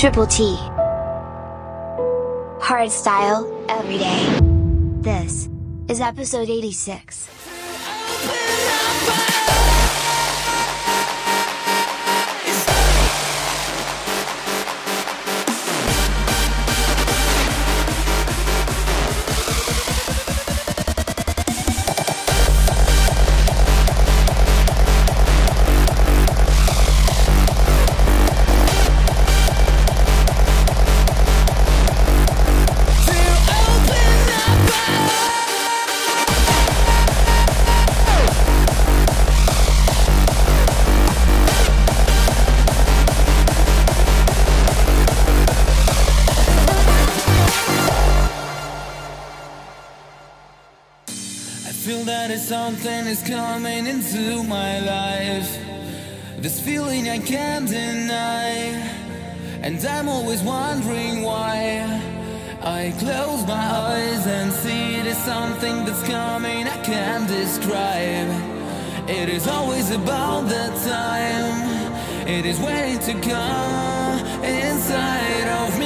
Triple T. Hardstyle, every day. This is episode 86. Something is coming into my life. This feeling I can't deny. And I'm always wondering why. I close my eyes and see there's something that's coming I can't describe. It is always about that time. It is waiting to come inside of me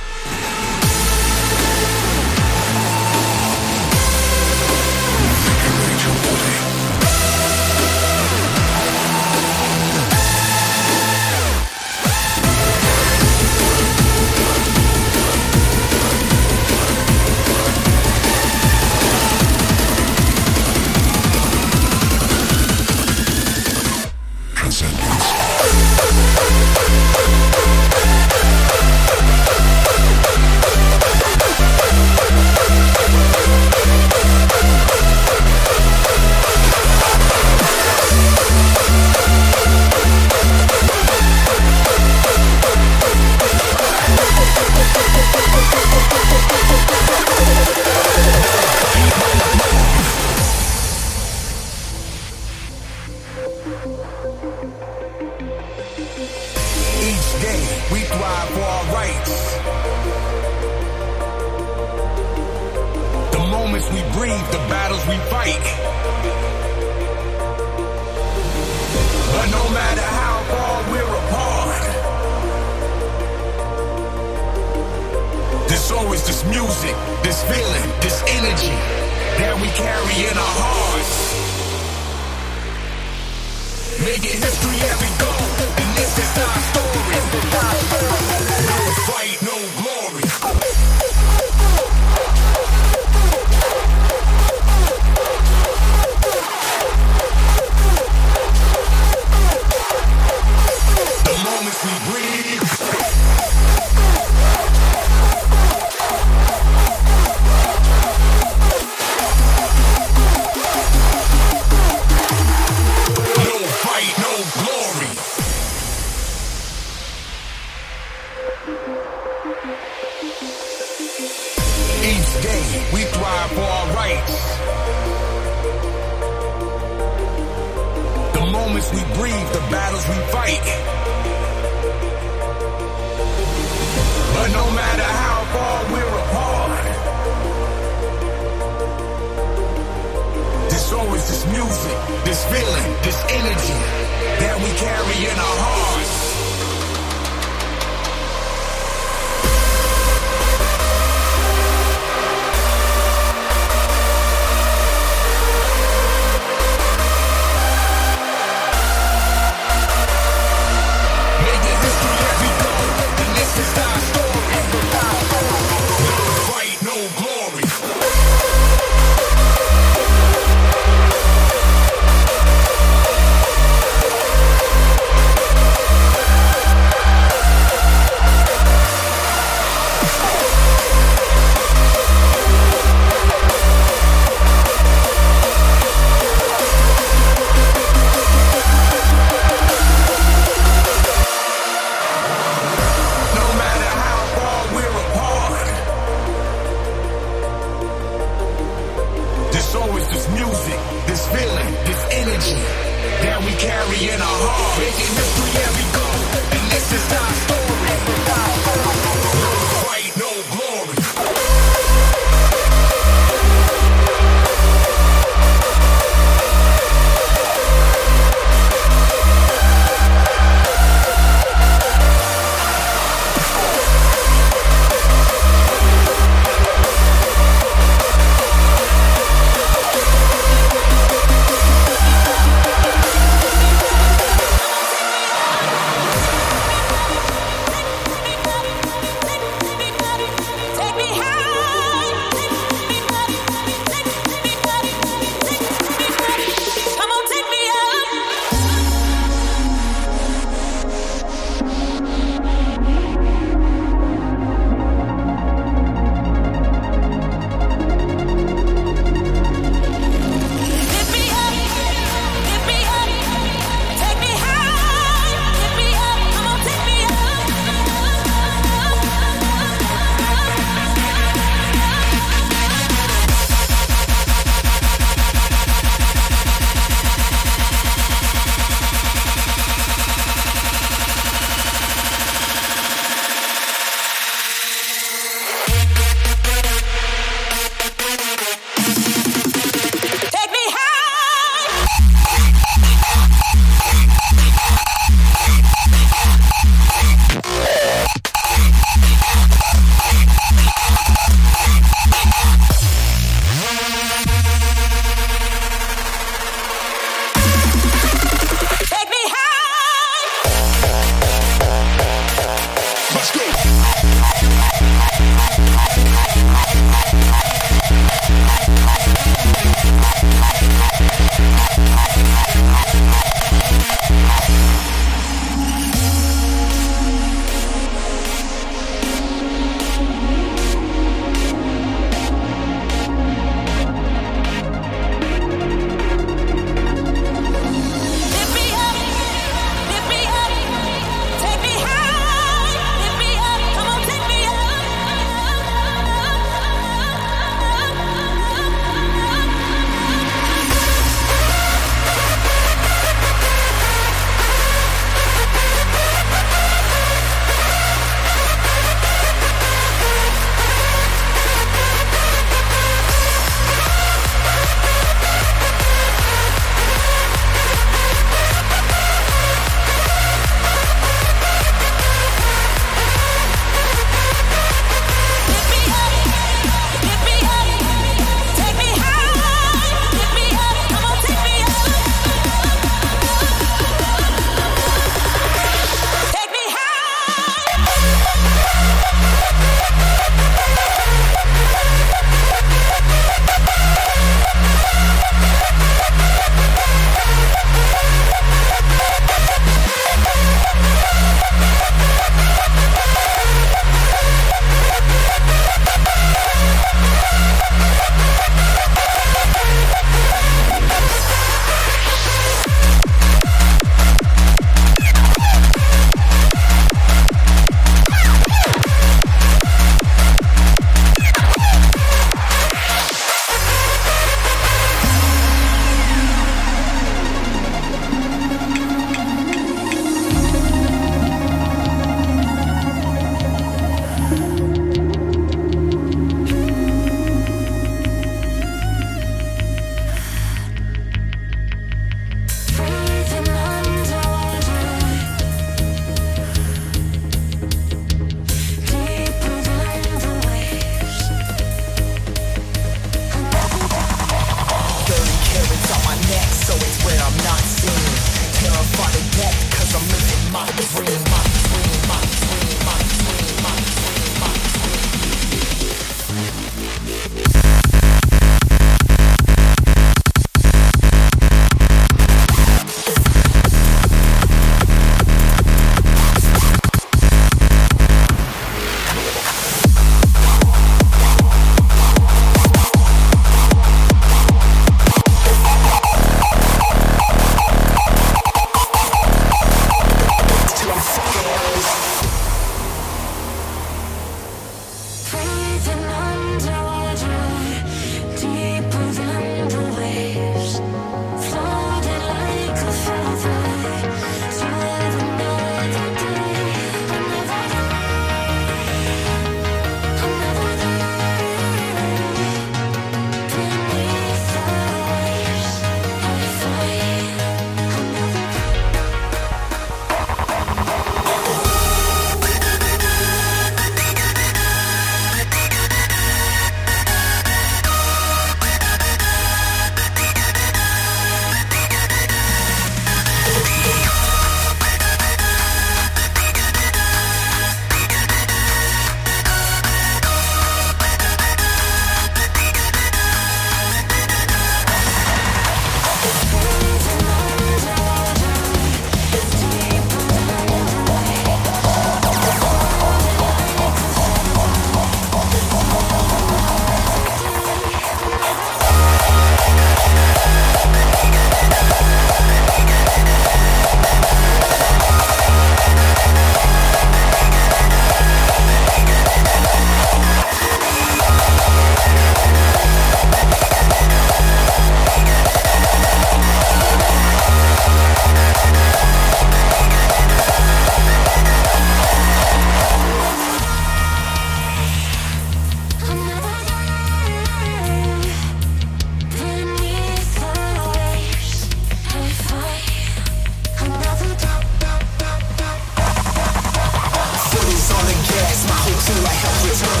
Every time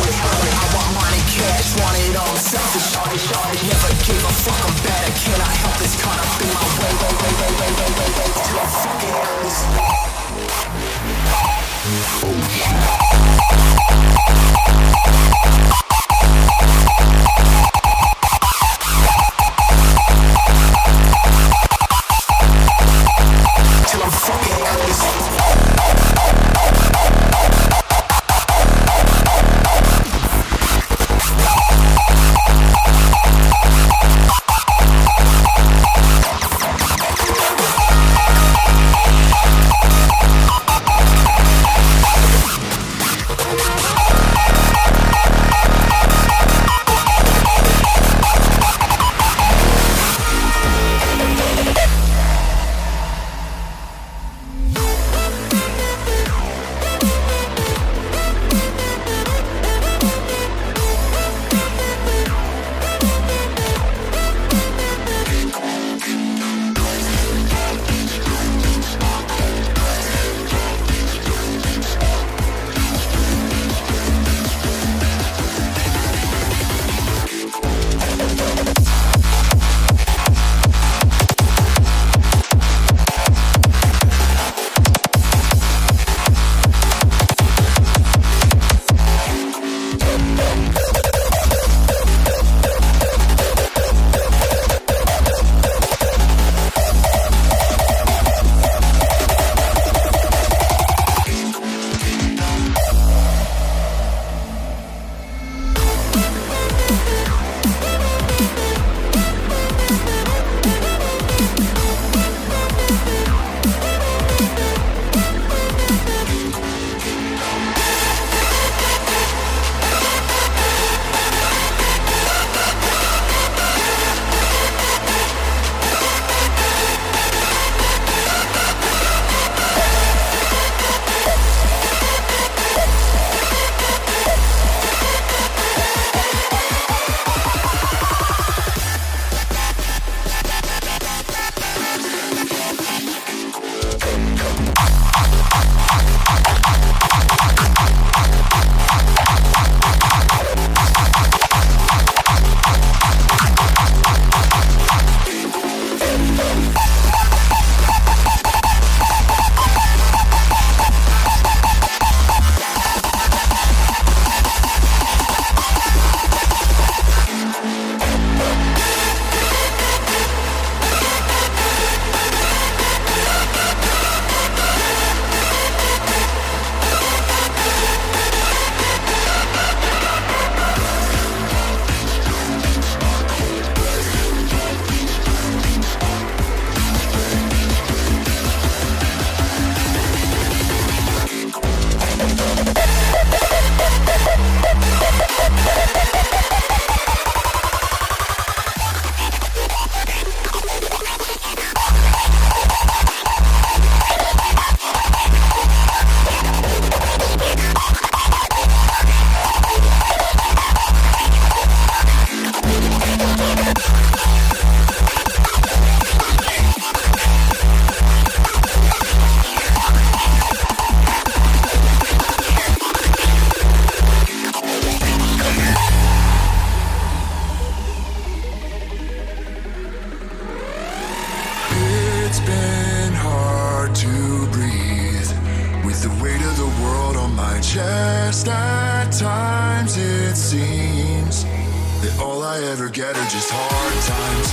It seems that all I ever get are just hard times.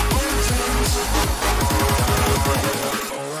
Hard times. Hard times.